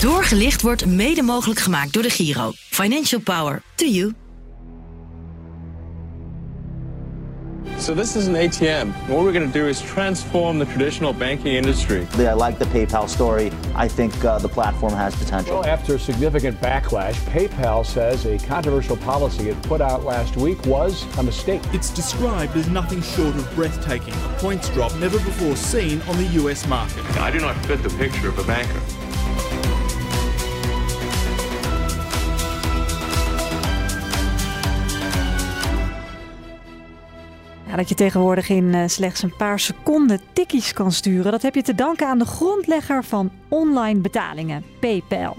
Doorgelicht wordt mede mogelijk gemaakt door de Giro. Financial Power to you. So this is an ATM. What we're going to do is transform the traditional banking industry. I like the PayPal story. I think uh, the platform has potential. Well, after significant backlash, PayPal says a controversial policy it put out last week was a mistake. It's described as nothing short of breathtaking, a points drop never before seen on the US market. I do not fit the picture of a banker. Dat je tegenwoordig in uh, slechts een paar seconden tikkies kan sturen, dat heb je te danken aan de grondlegger van online betalingen, PayPal.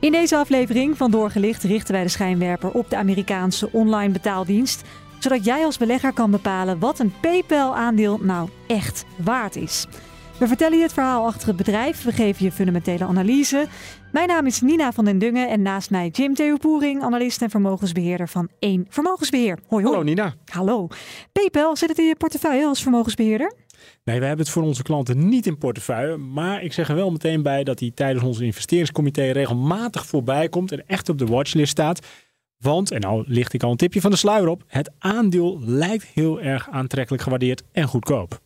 In deze aflevering van Doorgelicht richten wij de schijnwerper op de Amerikaanse online betaaldienst, zodat jij als belegger kan bepalen wat een PayPal-aandeel nou echt waard is. We vertellen je het verhaal achter het bedrijf, we geven je fundamentele analyse. Mijn naam is Nina van den Dungen en naast mij Jim Theopoering, analist en vermogensbeheerder van 1 Vermogensbeheer. Hoi hoi. Hallo Nina. Hallo. PayPal, zit het in je portefeuille als vermogensbeheerder? Nee, we hebben het voor onze klanten niet in portefeuille. Maar ik zeg er wel meteen bij dat hij tijdens ons investeringscomité regelmatig voorbij komt en echt op de watchlist staat. Want, en nou licht ik al een tipje van de sluier op, het aandeel lijkt heel erg aantrekkelijk gewaardeerd en goedkoop.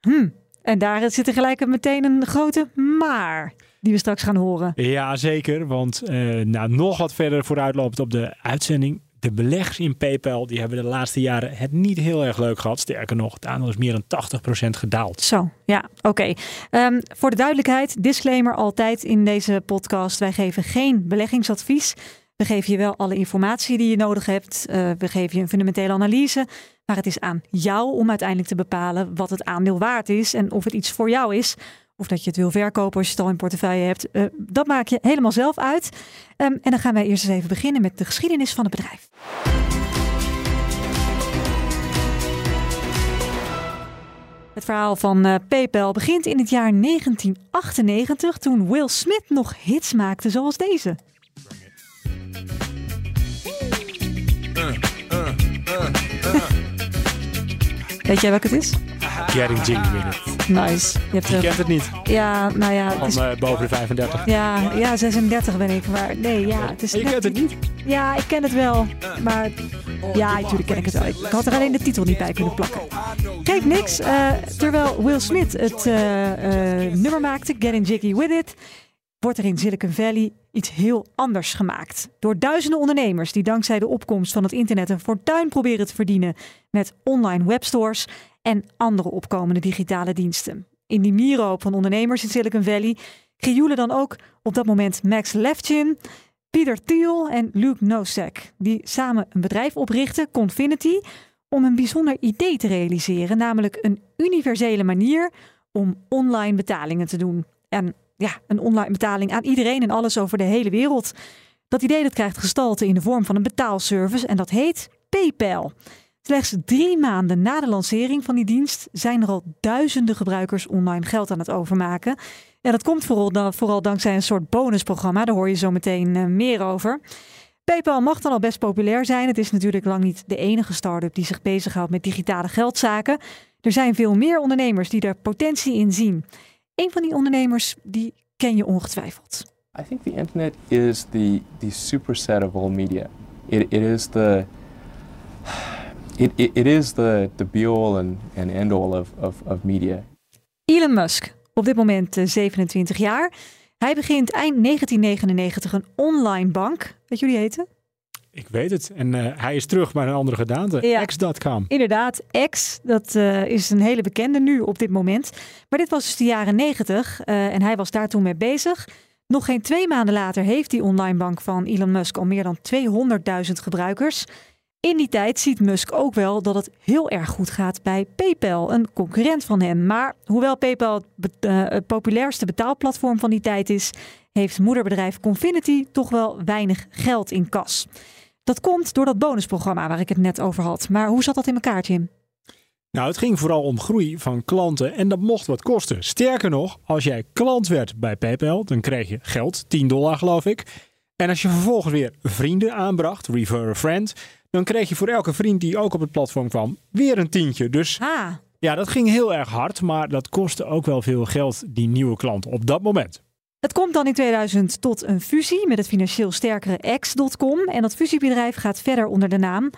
Hm, en daar zit er gelijk meteen een grote maar die we straks gaan horen. Ja, zeker. Want uh, nou, nog wat verder vooruitlopend op de uitzending. De beleggers in PayPal die hebben de laatste jaren het niet heel erg leuk gehad. Sterker nog, het aandeel is meer dan 80% gedaald. Zo, ja, oké. Okay. Um, voor de duidelijkheid, disclaimer altijd in deze podcast. Wij geven geen beleggingsadvies. We geven je wel alle informatie die je nodig hebt. Uh, we geven je een fundamentele analyse. Maar het is aan jou om uiteindelijk te bepalen wat het aandeel waard is en of het iets voor jou is. Of dat je het wil verkopen als je het al in portefeuille hebt. Uh, dat maak je helemaal zelf uit. Um, en dan gaan wij eerst eens even beginnen met de geschiedenis van het bedrijf. Het verhaal van uh, PayPal begint in het jaar 1998 toen Will Smith nog hits maakte zoals deze. Weet jij welke het is? Getting Jiggy with it. Nice. Je, hebt Je kent het niet. Ja, nou ja. Van is... uh, boven de 35. Ja, ja, 36 ben ik. Maar nee, ja. Het is Je net kent het niet? Ja, ik ken het wel. Maar ja, natuurlijk ken ik het wel. Ik had er alleen de titel niet bij kunnen plakken. Geeft niks. Uh, terwijl Will Smith het uh, nummer maakte, Getting Jiggy With It, wordt er in Silicon Valley iets heel anders gemaakt. Door duizenden ondernemers die dankzij de opkomst van het internet een fortuin proberen te verdienen met online webstores en andere opkomende digitale diensten. In die mieroop van ondernemers in Silicon Valley krioelen dan ook op dat moment Max Levchin, Peter Thiel en Luke Nosek, die samen een bedrijf oprichten, Confinity, om een bijzonder idee te realiseren, namelijk een universele manier om online betalingen te doen. En ja, een online betaling aan iedereen en alles over de hele wereld. Dat idee dat krijgt gestalte in de vorm van een betaalservice en dat heet PayPal. Slechts drie maanden na de lancering van die dienst zijn er al duizenden gebruikers online geld aan het overmaken. En dat komt vooral, vooral dankzij een soort bonusprogramma, daar hoor je zo meteen uh, meer over. PayPal mag dan al best populair zijn. Het is natuurlijk lang niet de enige start-up die zich bezighoudt met digitale geldzaken. Er zijn veel meer ondernemers die daar potentie in zien. Een van die ondernemers die ken je ongetwijfeld. I think the internet is the the superset of all media. It, it is the it, it, it is the, the be all and, and end all of, of, of media. Elon Musk, op dit moment uh, 27 jaar. Hij begint eind 1999 een online bank. Weet jullie heten? Ik weet het. En uh, hij is terug bij een andere gedaante. Ja. X.com. Inderdaad, X, dat uh, is een hele bekende nu op dit moment. Maar dit was dus de jaren 90 uh, en hij was daar toen mee bezig. Nog geen twee maanden later heeft die online bank van Elon Musk al meer dan 200.000 gebruikers. In die tijd ziet Musk ook wel dat het heel erg goed gaat bij PayPal, een concurrent van hem. Maar hoewel PayPal het, uh, het populairste betaalplatform van die tijd is, heeft moederbedrijf Confinity toch wel weinig geld in kas. Dat komt door dat bonusprogramma waar ik het net over had. Maar hoe zat dat in elkaar, Jim? Nou, het ging vooral om groei van klanten en dat mocht wat kosten. Sterker nog, als jij klant werd bij PayPal, dan kreeg je geld, 10 dollar geloof ik. En als je vervolgens weer vrienden aanbracht, refer a friend, dan kreeg je voor elke vriend die ook op het platform kwam, weer een tientje. Dus Ah, ja, dat ging heel erg hard, maar dat kostte ook wel veel geld, die nieuwe klant op dat moment. Het komt dan in 2000 tot een fusie met het financieel sterkere X.com. En dat fusiebedrijf gaat verder onder de naam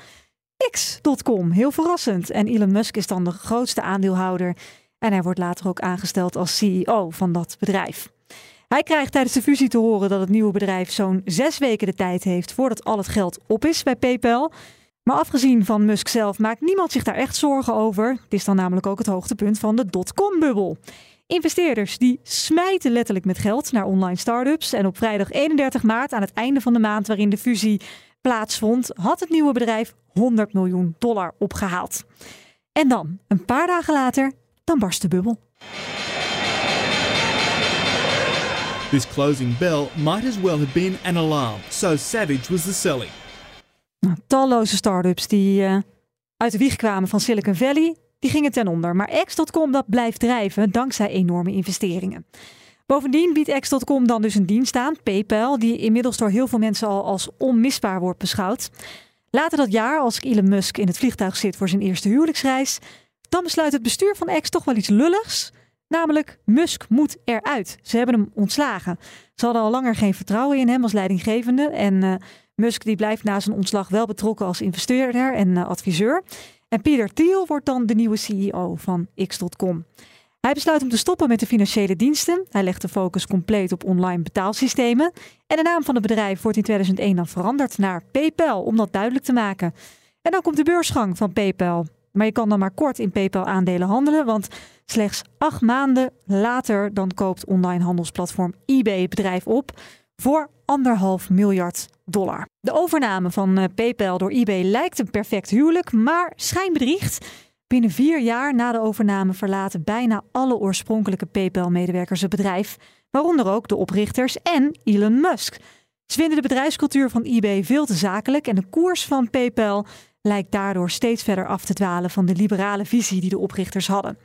X.com. Heel verrassend. En Elon Musk is dan de grootste aandeelhouder. En hij wordt later ook aangesteld als CEO van dat bedrijf. Hij krijgt tijdens de fusie te horen dat het nieuwe bedrijf zo'n zes weken de tijd heeft voordat al het geld op is bij PayPal. Maar afgezien van Musk zelf maakt niemand zich daar echt zorgen over. Het is dan namelijk ook het hoogtepunt van de dotcom-bubbel. Investeerders die smijten letterlijk met geld naar online startups. En op vrijdag 31 maart, aan het einde van de maand waarin de fusie plaatsvond, had het nieuwe bedrijf 100 miljoen dollar opgehaald. En dan, een paar dagen later, dan barst de bubbel. This closing bell might as well have been an alarm, so savage was the selling. Nou, talloze start-ups die uh, uit de wieg kwamen van Silicon Valley, die gingen ten onder. Maar X.com dat blijft drijven dankzij enorme investeringen. Bovendien biedt X.com dan dus een dienst aan, PayPal, die inmiddels door heel veel mensen al als onmisbaar wordt beschouwd. Later dat jaar, als Elon Musk in het vliegtuig zit voor zijn eerste huwelijksreis, dan besluit het bestuur van X toch wel iets lulligs. Namelijk, Musk moet eruit. Ze hebben hem ontslagen. Ze hadden al langer geen vertrouwen in hem als leidinggevende. En uh, Musk die blijft na zijn ontslag wel betrokken als investeerder en uh, adviseur. En Peter Thiel wordt dan de nieuwe CEO van X.com. Hij besluit om te stoppen met de financiële diensten. Hij legt de focus compleet op online betaalsystemen. En de naam van het bedrijf wordt in 2001 dan veranderd naar PayPal, om dat duidelijk te maken. En dan komt de beursgang van PayPal. Maar je kan dan maar kort in PayPal aandelen handelen, want slechts acht maanden later dan koopt online handelsplatform eBay het bedrijf op voor anderhalf miljard dollar. De overname van uh, PayPal door eBay lijkt een perfect huwelijk, maar schijnbedriegt. Binnen vier jaar na de overname verlaten bijna alle oorspronkelijke PayPal-medewerkers het bedrijf, waaronder ook de oprichters en Elon Musk. Ze vinden de bedrijfscultuur van eBay veel te zakelijk en de koers van PayPal lijkt daardoor steeds verder af te dwalen van de liberale visie die de oprichters hadden.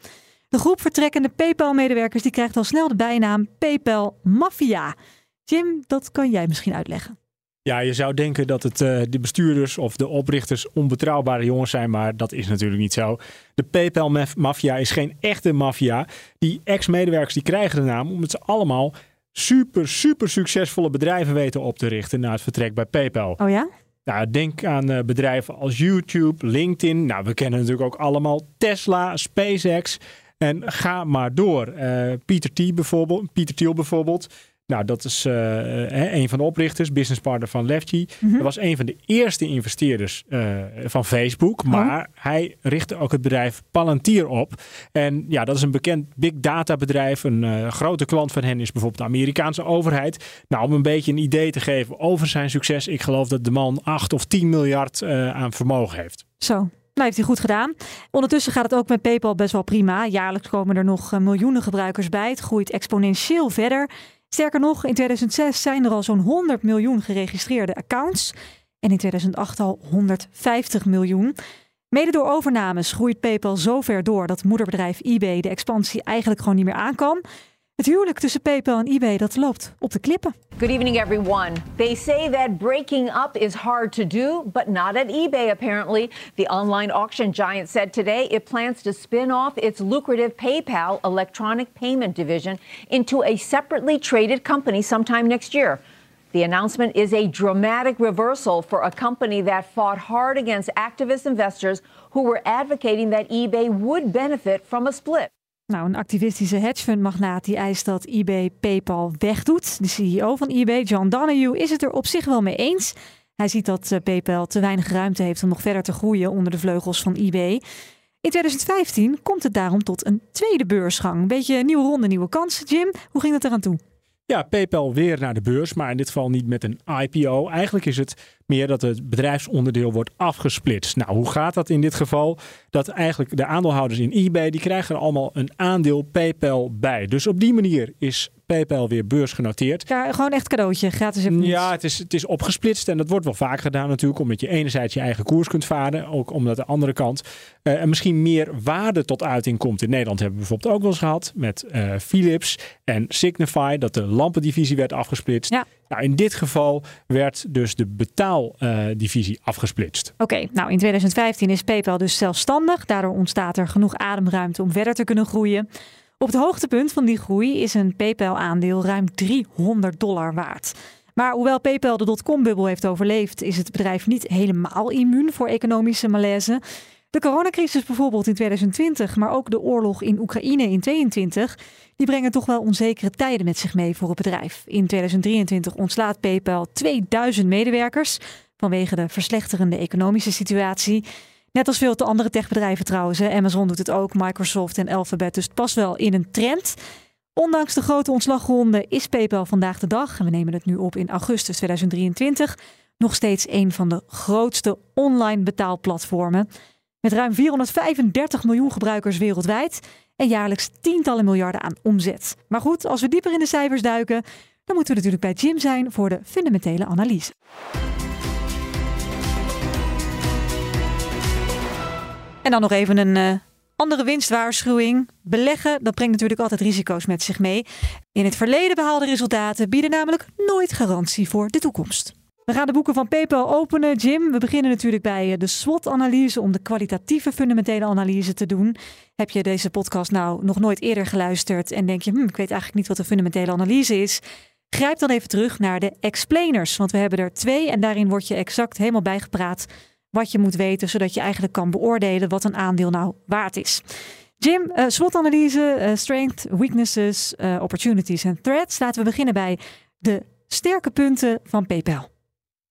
De groep vertrekkende PayPal-medewerkers die krijgt al snel de bijnaam PayPal Mafia. Jim, dat kan jij misschien uitleggen. Ja, je zou denken dat het uh, de bestuurders of de oprichters onbetrouwbare jongens zijn, maar dat is natuurlijk niet zo. De PayPal-maffia is geen echte maffia. Die ex-medewerkers die krijgen de naam omdat ze allemaal super, super succesvolle bedrijven weten op te richten na het vertrek bij PayPal. Oh ja? Nou, denk aan uh, bedrijven als YouTube, LinkedIn. Nou, we kennen natuurlijk ook allemaal Tesla, SpaceX. En ga maar door. Uh, Pieter, T bijvoorbeeld, Pieter Thiel bijvoorbeeld. Nou, dat is uh, een van de oprichters, businesspartner van Lefty. Mm -hmm. was een van de eerste investeerders uh, van Facebook. Maar oh. hij richtte ook het bedrijf Palantir op. En ja, dat is een bekend big data bedrijf. Een uh, grote klant van hen is bijvoorbeeld de Amerikaanse overheid. Nou, om een beetje een idee te geven over zijn succes. Ik geloof dat de man 8 of 10 miljard aan vermogen heeft. Zo. Nou, heeft hij goed gedaan. Ondertussen gaat het ook met PayPal best wel prima. Jaarlijks komen er nog miljoenen gebruikers bij. Het groeit exponentieel verder. Sterker nog, in 2006 zijn er al zo'n 100 miljoen geregistreerde accounts. En in 2008 al 150 miljoen. Mede door overnames groeit PayPal zo ver door dat moederbedrijf eBay de expansie eigenlijk gewoon niet meer aan kan. Het huwelijk tussen PayPal en eBay dat loopt op de klippen. Good evening everyone. They say that breaking up is hard to do, but not at eBay apparently. The online auction giant said today it plans to spin off its lucrative PayPal electronic payment division into a separately traded company sometime next year. The announcement is a dramatic reversal for a company that fought hard against activist investors who were advocating that eBay would benefit from a split. Nou, een activistische hedgefundmagnaat die eist dat eBay PayPal wegdoet. De CEO van eBay, John Donahue, is het er op zich wel mee eens. Hij ziet dat eh, PayPal te weinig ruimte heeft om nog verder te groeien onder de vleugels van eBay. In 2015 komt het daarom tot een tweede beursgang. Een beetje nieuwe ronde, nieuwe kansen. Jim, hoe ging dat eraan toe? Ja, PayPal weer naar de beurs, maar in dit geval niet met een IPO. Eigenlijk is het meer dat het bedrijfsonderdeel wordt afgesplitst. Nou, hoe gaat dat in dit geval? Dat eigenlijk de aandeelhouders in eBay, die krijgen er allemaal een aandeel PayPal bij. Dus op die manier is PayPal weer beursgenoteerd. Ja, gewoon echt cadeautje, gratis Ja, het is, het is opgesplitst en dat wordt wel vaak gedaan natuurlijk. Omdat je enerzijds je eigen koers kunt varen. Ook omdat de andere kant uh, er misschien meer waarde tot uiting komt. In Nederland hebben we bijvoorbeeld ook wel eens gehad met uh, Philips en Signify. Dat de lampendivisie werd afgesplitst. Ja. Nou, in dit geval werd dus de betaaldivisie uh, afgesplitst. Oké, okay, nou in 2015 is PayPal dus zelfstandig. Daardoor ontstaat er genoeg ademruimte om verder te kunnen groeien. Op het hoogtepunt van die groei is een PayPal-aandeel ruim 300 dollar waard. Maar hoewel PayPal de dotcom-bubbel heeft overleefd, is het bedrijf niet helemaal immuun voor economische malaise. De coronacrisis bijvoorbeeld in 2020, maar ook de oorlog in Oekraïne in 2022, die brengen toch wel onzekere tijden met zich mee voor het bedrijf. In 2023 ontslaat PayPal 2000 medewerkers vanwege de verslechterende economische situatie. Net als veel te andere techbedrijven trouwens. Amazon doet het ook, Microsoft en Alphabet. Dus het past wel in een trend. Ondanks de grote ontslagronde is PayPal vandaag de dag, en we nemen het nu op in augustus 2023, nog steeds een van de grootste online betaalplatformen. Met ruim 435 miljoen gebruikers wereldwijd en jaarlijks tientallen miljarden aan omzet. Maar goed, als we dieper in de cijfers duiken, dan moeten we natuurlijk bij Jim zijn voor de fundamentele analyse. En dan nog even een uh, andere winstwaarschuwing. Beleggen, dat brengt natuurlijk altijd risico's met zich mee. In het verleden behaalde resultaten bieden namelijk nooit garantie voor de toekomst. We gaan de boeken van PayPal openen. Jim, we beginnen natuurlijk bij eh, de SWOT-analyse om de kwalitatieve fundamentele analyse te doen. Heb je deze podcast nou nog nooit eerder geluisterd en denk je, hm, ik weet eigenlijk niet wat de fundamentele analyse is? Grijp dan even terug naar de explainers, want we hebben er twee en daarin wordt je exact helemaal bijgepraat wat je moet weten, zodat je eigenlijk kan beoordelen wat een aandeel nou waard is. Jim, uh, SWOT-analyse, uh, strength, weaknesses, uh, opportunities en threats. Laten we beginnen bij de sterke punten van PayPal.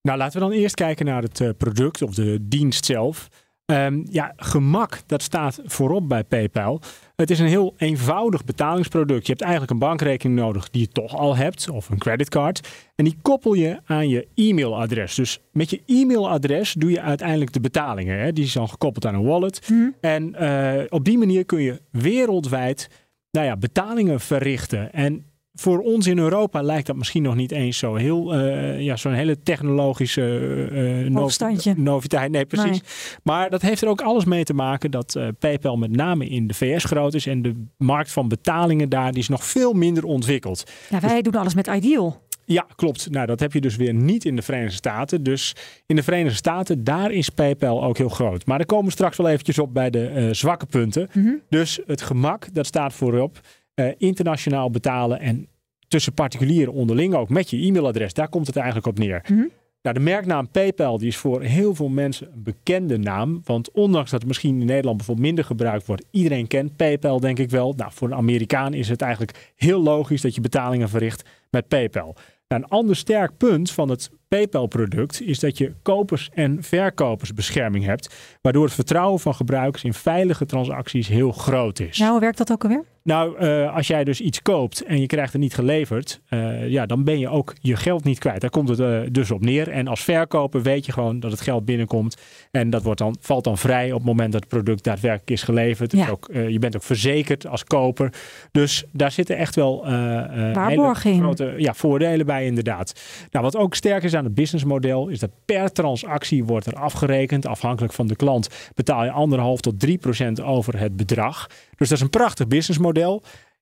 Nou, laten we dan eerst kijken naar het product of de dienst zelf. Um, ja, gemak, dat staat voorop bij PayPal. Het is een heel eenvoudig betalingsproduct. Je hebt eigenlijk een bankrekening nodig die je toch al hebt, of een creditcard. En die koppel je aan je e-mailadres. Dus met je e-mailadres doe je uiteindelijk de betalingen. Hè? Die is dan gekoppeld aan een wallet. Mhm. En uh, op die manier kun je wereldwijd nou ja, betalingen verrichten. En voor ons in Europa lijkt dat misschien nog niet eens zo heel, uh, ja, zo'n hele technologische uh, no noviteit. Nee, precies. Nee. Maar dat heeft er ook alles mee te maken dat uh, PayPal met name in de VS groot is en de markt van betalingen daar die is nog veel minder ontwikkeld. Ja, wij doen alles met Ideal. Ja, klopt. Nou, dat heb je dus weer niet in de Verenigde Staten. Dus in de Verenigde Staten, daar is PayPal ook heel groot. Maar daar komen we straks wel eventjes op bij de zwakke punten. Mhm. Dus het gemak, dat staat voorop. Uh, internationaal betalen en tussen particulieren onderling ook met je e-mailadres. Daar komt het eigenlijk op neer. Mm -hmm. Nou, de merknaam PayPal die is voor heel veel mensen een bekende naam. Want ondanks dat het misschien in Nederland bijvoorbeeld minder gebruikt wordt, iedereen kent PayPal denk ik wel. Nou, voor een Amerikaan is het eigenlijk heel logisch dat je betalingen verricht met PayPal. Nou, een ander sterk punt van het PayPal-product is dat je kopers- en verkopersbescherming hebt, waardoor het vertrouwen van gebruikers in veilige transacties heel groot is. Nou, hoe werkt dat ook alweer? Nou, uh, als jij dus iets koopt en je krijgt het niet geleverd, uh, ja, dan ben je ook je geld niet kwijt. Daar komt het uh, dus op neer. En als verkoper weet je gewoon dat het geld binnenkomt en dat wordt dan, valt dan vrij op het moment dat het product daadwerkelijk is geleverd. Ja. Dus ook, je bent ook verzekerd als koper. Dus daar zitten echt wel hele grote ja, voordelen bij inderdaad. Nou, wat ook sterk is aan het businessmodel is dat per transactie wordt er afgerekend. Afhankelijk van de klant betaal je anderhalf tot 3 procent over het bedrag. Dus dat is een prachtig businessmodel.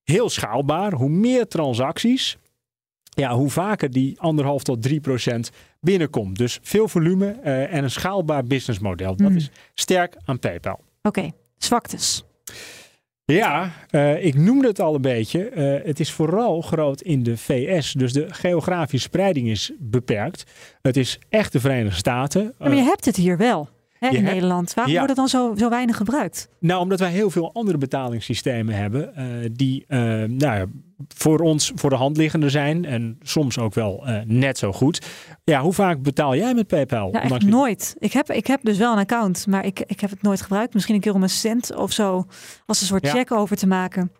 Heel schaalbaar. Hoe meer transacties, ja, hoe vaker die anderhalf tot 3 procent binnenkomt. Dus veel volume uh, en een schaalbaar businessmodel. Dat Mm. is sterk aan PayPal. Oké, okay. zwaktes. Ja, uh, ik noemde het al een beetje. Uh, het is vooral groot in de VS. Dus de geografische spreiding is beperkt. Het is echt de Verenigde Staten. Maar je hebt het hier wel. Hè, in hebt- Nederland. Waarom ja. wordt het dan zo, zo weinig gebruikt? Nou, omdat wij heel veel andere betalingssystemen hebben. eh, die eh, nou ja, voor ons voor de hand liggende zijn. En soms ook wel eh, net zo goed. Ja, hoe vaak betaal jij met PayPal? Ja, echt nooit. Ik heb, ik heb dus wel een account, maar ik, ik heb het nooit gebruikt. Misschien een keer om een cent of zo als een soort Ja. check over te maken.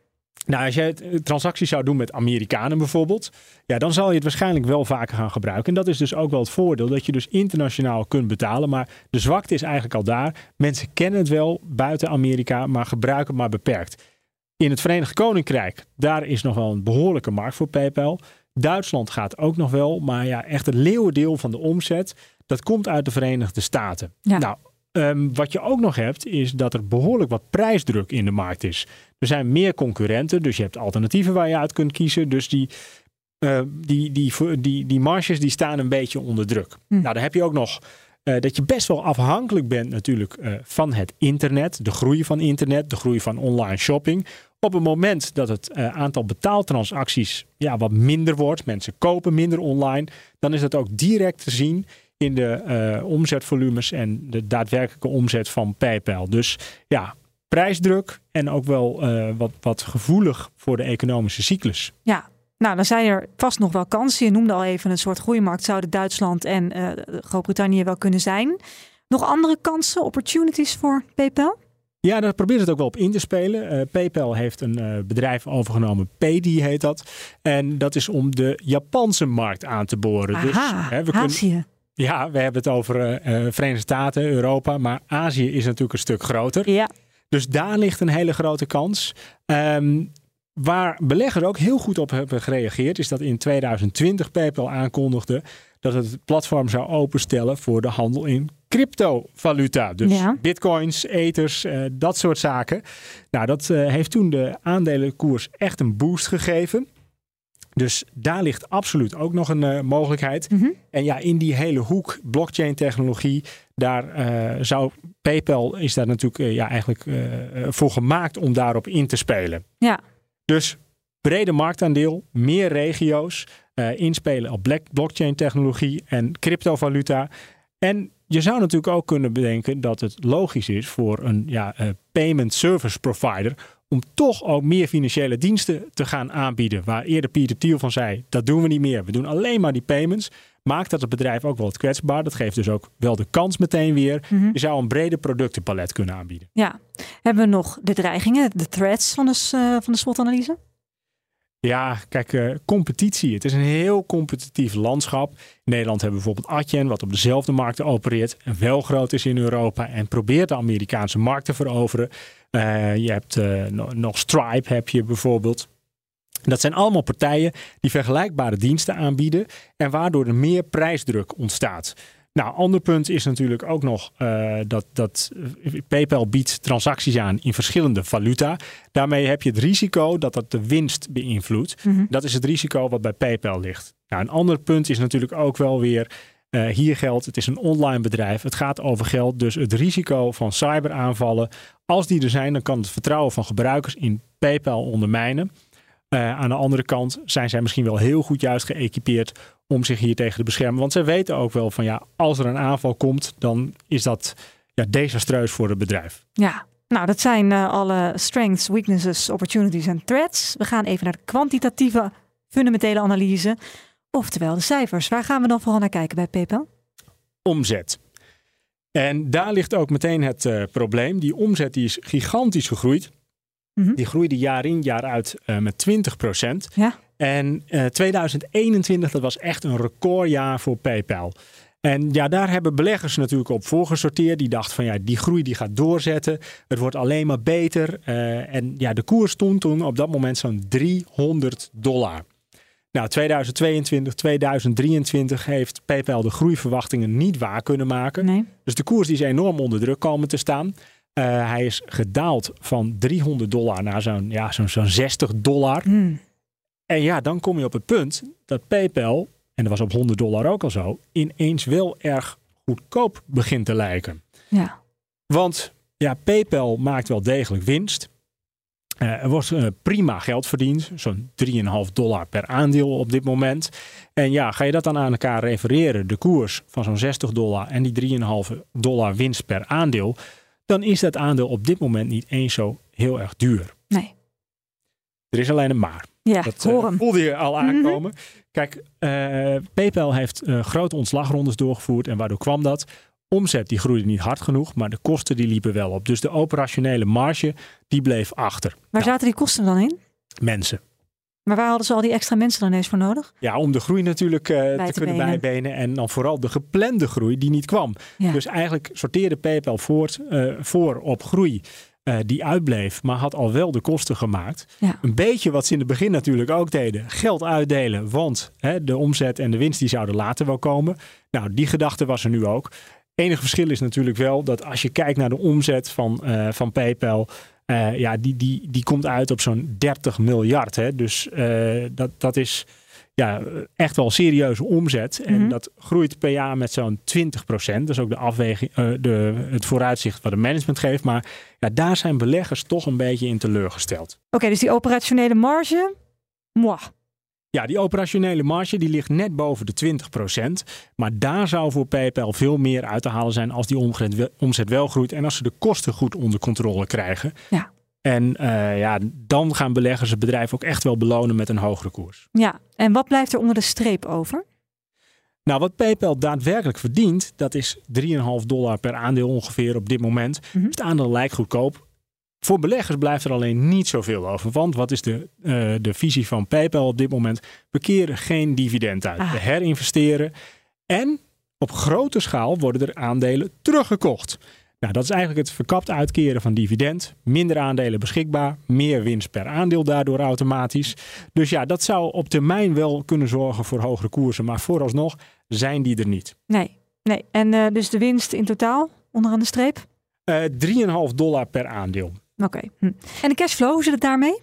Nou, als jij eh, transacties zou doen met Amerikanen bijvoorbeeld, ja, dan zal je het waarschijnlijk wel vaker gaan gebruiken. En dat is dus ook wel het voordeel, dat je dus internationaal kunt betalen. Maar de zwakte is eigenlijk al daar. Mensen kennen het wel buiten Amerika, maar gebruiken het maar beperkt. In het Verenigd Koninkrijk, daar is nog wel een behoorlijke markt voor PayPal. Duitsland gaat ook nog wel, maar ja, echt het leeuwendeel van de omzet, dat komt uit de Verenigde Staten. Ja. Nou, ehm, wat je ook nog hebt, is dat er behoorlijk wat prijsdruk in de markt is. Er zijn meer concurrenten, dus je hebt alternatieven waar je uit kunt kiezen. Dus die, eh, die, die, die, die marges die staan een beetje onder druk. Hm. Nou, dan heb je ook nog eh, dat je best wel afhankelijk bent natuurlijk eh, van het internet, de groei van internet, de groei van online shopping. Op het moment dat het aantal betaaltransacties ja, wat minder wordt, mensen kopen minder online, dan is dat ook direct te zien in de omzetvolumes en de daadwerkelijke omzet van PayPal. Dus ja, prijsdruk en ook wel eh, wat, wat gevoelig voor de economische cyclus. Ja, nou dan zijn er vast nog wel kansen. Je noemde al even een soort groeimarkt zouden Duitsland en eh, Groot-Brittannië wel kunnen zijn. Nog andere kansen, opportunities voor PayPal? Ja, daar probeert het ook wel op in te spelen. Eh, PayPal heeft een bedrijf overgenomen, Paydi heet dat. En dat is om de Japanse markt aan te boren. Aha, dus, hè, we kunnen, Azië. ja, we hebben het over Verenigde Staten, Europa, maar Azië is natuurlijk een stuk groter. Ja, Dus daar ligt een hele grote kans. Ehm, waar beleggers ook heel goed op hebben gereageerd, is dat in 2020 PayPal aankondigde dat het platform zou openstellen voor de handel in cryptovaluta. Dus Ja. bitcoins, ethers, eh, dat soort zaken. Nou, dat eh, heeft toen de aandelenkoers echt een boost gegeven. Dus daar ligt absoluut ook nog een eh, mogelijkheid. Mhm. En ja, in die hele hoek blockchain technologie, daar eh, zou PayPal is daar natuurlijk eh, ja, eigenlijk eh, voor gemaakt om daarop in te spelen. ja. Dus brede marktaandeel, meer regio's, inspelen op black- blockchain technologie en cryptovaluta. En je zou natuurlijk ook kunnen bedenken dat het logisch is voor een ja, payment service provider om toch ook meer financiële diensten te gaan aanbieden. Waar eerder Pieter Thiel van zei, dat doen we niet meer. We doen alleen maar die payments. Maakt dat het bedrijf ook wel wat kwetsbaar. Dat geeft dus ook wel de kans meteen weer. Mhm. Je zou een brede productenpalet kunnen aanbieden. ja. Hebben we nog de dreigingen, de threats van de, s- eh, van de SWOT-analyse? Ja, kijk, eh, competitie. Het is een heel competitief landschap. In Nederland hebben we bijvoorbeeld Adyen, wat op dezelfde markten opereert. En wel groot is in Europa en probeert de Amerikaanse markt te veroveren. Eh, je hebt eh, no- nog Stripe, heb je bijvoorbeeld. Dat zijn allemaal partijen die vergelijkbare diensten aanbieden en waardoor er meer prijsdruk ontstaat. Nou, ander punt is natuurlijk ook nog eh, dat, dat PayPal biedt transacties aan in verschillende valuta. Daarmee heb je het risico dat dat de winst beïnvloedt. Mhm. Dat is het risico wat bij PayPal ligt. Nou, een ander punt is natuurlijk ook wel weer. Eh, hier geldt, het is een online bedrijf. Het gaat over geld. Dus het risico van cyberaanvallen. Als die er zijn, dan kan het vertrouwen van gebruikers in PayPal ondermijnen. Eh, aan de andere kant zijn zij misschien wel heel goed juist geëquipeerd om zich hier tegen te beschermen. Want zij weten ook wel van ja, als er een aanval komt, dan is dat ja, desastreus voor het bedrijf. Ja, nou dat zijn eh, alle strengths, weaknesses, opportunities en threats. We gaan even naar de kwantitatieve fundamentele analyse. Oftewel de cijfers. Waar gaan we dan vooral naar kijken bij PayPal? omzet. En daar ligt ook meteen het eh, probleem. Die omzet die is gigantisch gegroeid. Mhm. Die groeide jaar in, jaar uit eh, met 20 Ja. En eh 2021, dat was echt een recordjaar voor PayPal. En ja, daar hebben beleggers natuurlijk op voorgesorteerd. Die dachten van ja, die groei die gaat doorzetten. Het wordt alleen maar beter. Eh, en ja, de koers stond toen op dat moment zo'n 300 dollar. Nou, 2022, 2023 heeft PayPal de groeiverwachtingen niet waar kunnen maken. Nee. Dus de koers die is enorm onder druk komen te staan. Eh, hij is gedaald van 300 dollar naar zo'n ja, zo'n zo'n 60 dollar. Hmm. En ja, dan kom je op het punt dat PayPal, en dat was op 100 dollar ook al zo, ineens wel erg goedkoop begint te lijken. Ja. Want ja, PayPal maakt wel degelijk winst. Eh, er wordt eh, prima geld verdiend, zo'n 3,5 dollar per aandeel op dit moment. En ja, ga je dat dan aan elkaar refereren, de koers van zo'n 60 dollar en die 3,5 dollar winst per aandeel, dan is dat aandeel op dit moment niet eens zo heel erg duur. Nee. Er is alleen een maar. Ja, Dat hoor eh, hem. voelde je al Mhm. aankomen. Kijk, eh, PayPal heeft grote ontslagrondes doorgevoerd. En waardoor kwam dat? Omzet die groeide niet hard genoeg, maar de kosten die liepen wel op. Dus de operationele marge die bleef achter. Waar Nou, zaten die kosten dan in? mensen. Maar waar hadden ze al die extra mensen dan eens voor nodig? Ja, om de groei natuurlijk eh, te, te kunnen benen. bijbenen. En dan vooral de geplande groei die niet kwam. Ja. Dus eigenlijk sorteerde PayPal voort, eh, voor op groei eh, die uitbleef, maar had al wel de kosten gemaakt. Ja. Een beetje wat ze in het begin natuurlijk ook deden. Geld uitdelen, want hè, de omzet en de winst die zouden later wel komen. Nou, die gedachte was er nu ook. Enige verschil is natuurlijk wel dat als je kijkt naar de omzet van, eh, van PayPal, eh, ja, die, die, die komt uit op zo'n 30 miljard. Hè? Dus eh, dat, dat is ja, echt wel serieuze omzet. En Mhm. dat groeit per jaar met zo'n 20% Dat is ook de afweging, de, het vooruitzicht wat de management geeft. Maar ja, daar zijn beleggers toch een beetje in teleurgesteld. Oké, dus die operationele marge, moi. Ja, die operationele marge die ligt net boven de 20% Maar daar zou voor PayPal veel meer uit te halen zijn als die omzet wel, groeit. En als ze de kosten goed onder controle krijgen. Ja. En eh, ja, dan gaan beleggers het bedrijf ook echt wel belonen met een hogere koers. Ja, en wat blijft er onder de streep over? Nou, wat PayPal daadwerkelijk verdient, dat is 3,5 dollar per aandeel ongeveer op dit moment. Mhm. Het aandeel lijkt goedkoop. Voor beleggers blijft er alleen niet zoveel over. Want wat is de, eh, de visie van PayPal op dit moment? We keren geen dividend uit. Ah. We herinvesteren. En op grote schaal worden er aandelen teruggekocht. Nou, dat is eigenlijk het verkapt uitkeren van dividend. Minder aandelen beschikbaar. Meer winst per aandeel daardoor automatisch. Dus ja, dat zou op termijn wel kunnen zorgen voor hogere koersen. Maar vooralsnog zijn die er niet. Nee, nee. En eh, dus de winst in totaal, onderaan de streep? Eh 3,5 dollar per aandeel. Oké. Hm. En de cashflow, hoe zit het daarmee?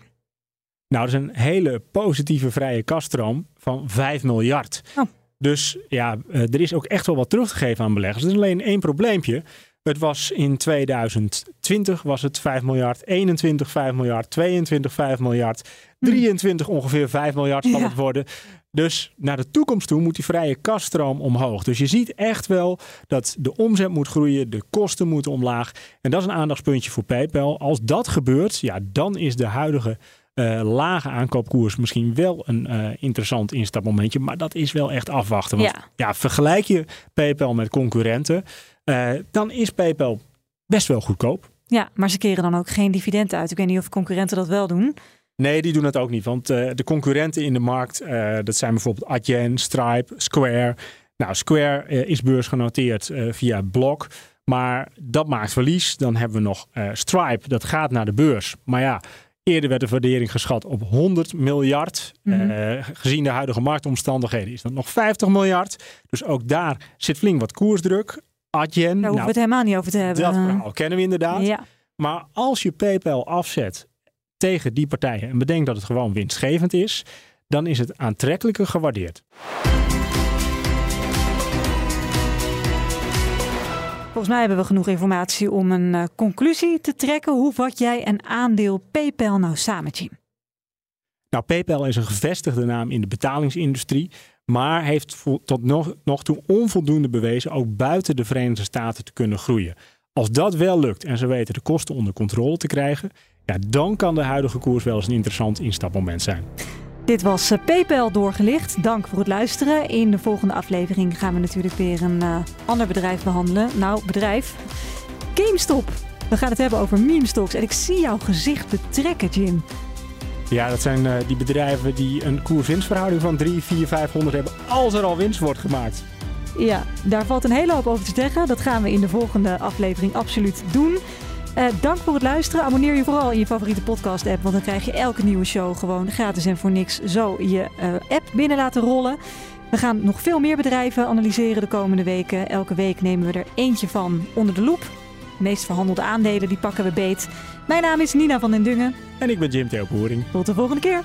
Nou, dat is een hele positieve vrije kaststroom van 5 miljard. Oh. Dus ja, eh, er is ook echt wel wat terug te geven aan beleggers. Er is alleen één probleempje. Het was in 2020 was het 5 miljard, 21 5 miljard, 22 5 miljard, 23 ongeveer 5 miljard zal Ja. het worden. Dus naar de toekomst toe moet die vrije kaststroom omhoog. Dus je ziet echt wel dat de omzet moet groeien, de kosten moeten omlaag. En dat is een aandachtspuntje voor PayPal. Als dat gebeurt, ja, dan is de huidige eh, lage aankoopkoers misschien wel een eh, interessant instapmomentje. Maar dat is wel echt afwachten. Want Ja. ja, vergelijk je PayPal met concurrenten, eh, dan is PayPal best wel goedkoop. Ja, maar ze keren dan ook geen dividend uit. Ik weet niet of concurrenten dat wel doen. Nee, die doen het ook niet. Want eh, de concurrenten in de markt, eh, dat zijn bijvoorbeeld Adyen, Stripe, Square. Nou, Square eh, is beursgenoteerd via Block. Maar dat maakt verlies. Dan hebben we nog Stripe, dat gaat naar de beurs. Maar ja, eerder werd de waardering geschat op 100 miljard. Mhm. Gezien de huidige marktomstandigheden is dat nog 50 miljard. Dus ook daar zit flink wat koersdruk. Adyen, Daar hoeven nou, we het helemaal niet over te hebben. dat verhaal kennen we inderdaad. Ja. Maar als je PayPal afzet tegen die partijen en bedenkt dat het gewoon winstgevend is, dan is het aantrekkelijker gewaardeerd. Volgens mij hebben we genoeg informatie om een eh, conclusie te trekken. Hoe vat jij een aandeel PayPal nou samen, Jim? Nou, PayPal is een gevestigde naam in de betalingsindustrie, maar heeft tot nog, nog toe onvoldoende bewezen ook buiten de Verenigde Staten te kunnen groeien. Als dat wel lukt en ze weten de kosten onder controle te krijgen, ja, dan kan de huidige koers wel eens een interessant instapmoment zijn. Dit was eh, PayPal doorgelicht. Dank voor het luisteren. In de volgende aflevering gaan we natuurlijk weer een eh, ander bedrijf behandelen. Nou, bedrijf. GameStop. We gaan het hebben over meme stocks. En ik zie jouw gezicht betrekken, Jim. Ja, dat zijn eh, die bedrijven die een koers-winstverhouding van 3, 4, 500 hebben als er al winst wordt gemaakt. Ja, daar valt een hele hoop over te zeggen. Dat gaan we in de volgende aflevering absoluut doen. Eh, dank voor het luisteren. Abonneer je vooral in je favoriete podcast-app, want dan krijg je elke nieuwe show gewoon gratis en voor niks zo je eh, app binnen laten rollen. We gaan nog veel meer bedrijven analyseren de komende weken. Elke week nemen we er eentje van onder de loep. De meest verhandelde aandelen die pakken we beet. Mijn naam is Nina van den Dungen. En ik ben Jim Theo Boering. Tot de volgende keer.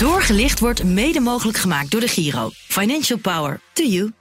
Doorgelicht wordt mede mogelijk gemaakt door de Giro. Financial Power to you.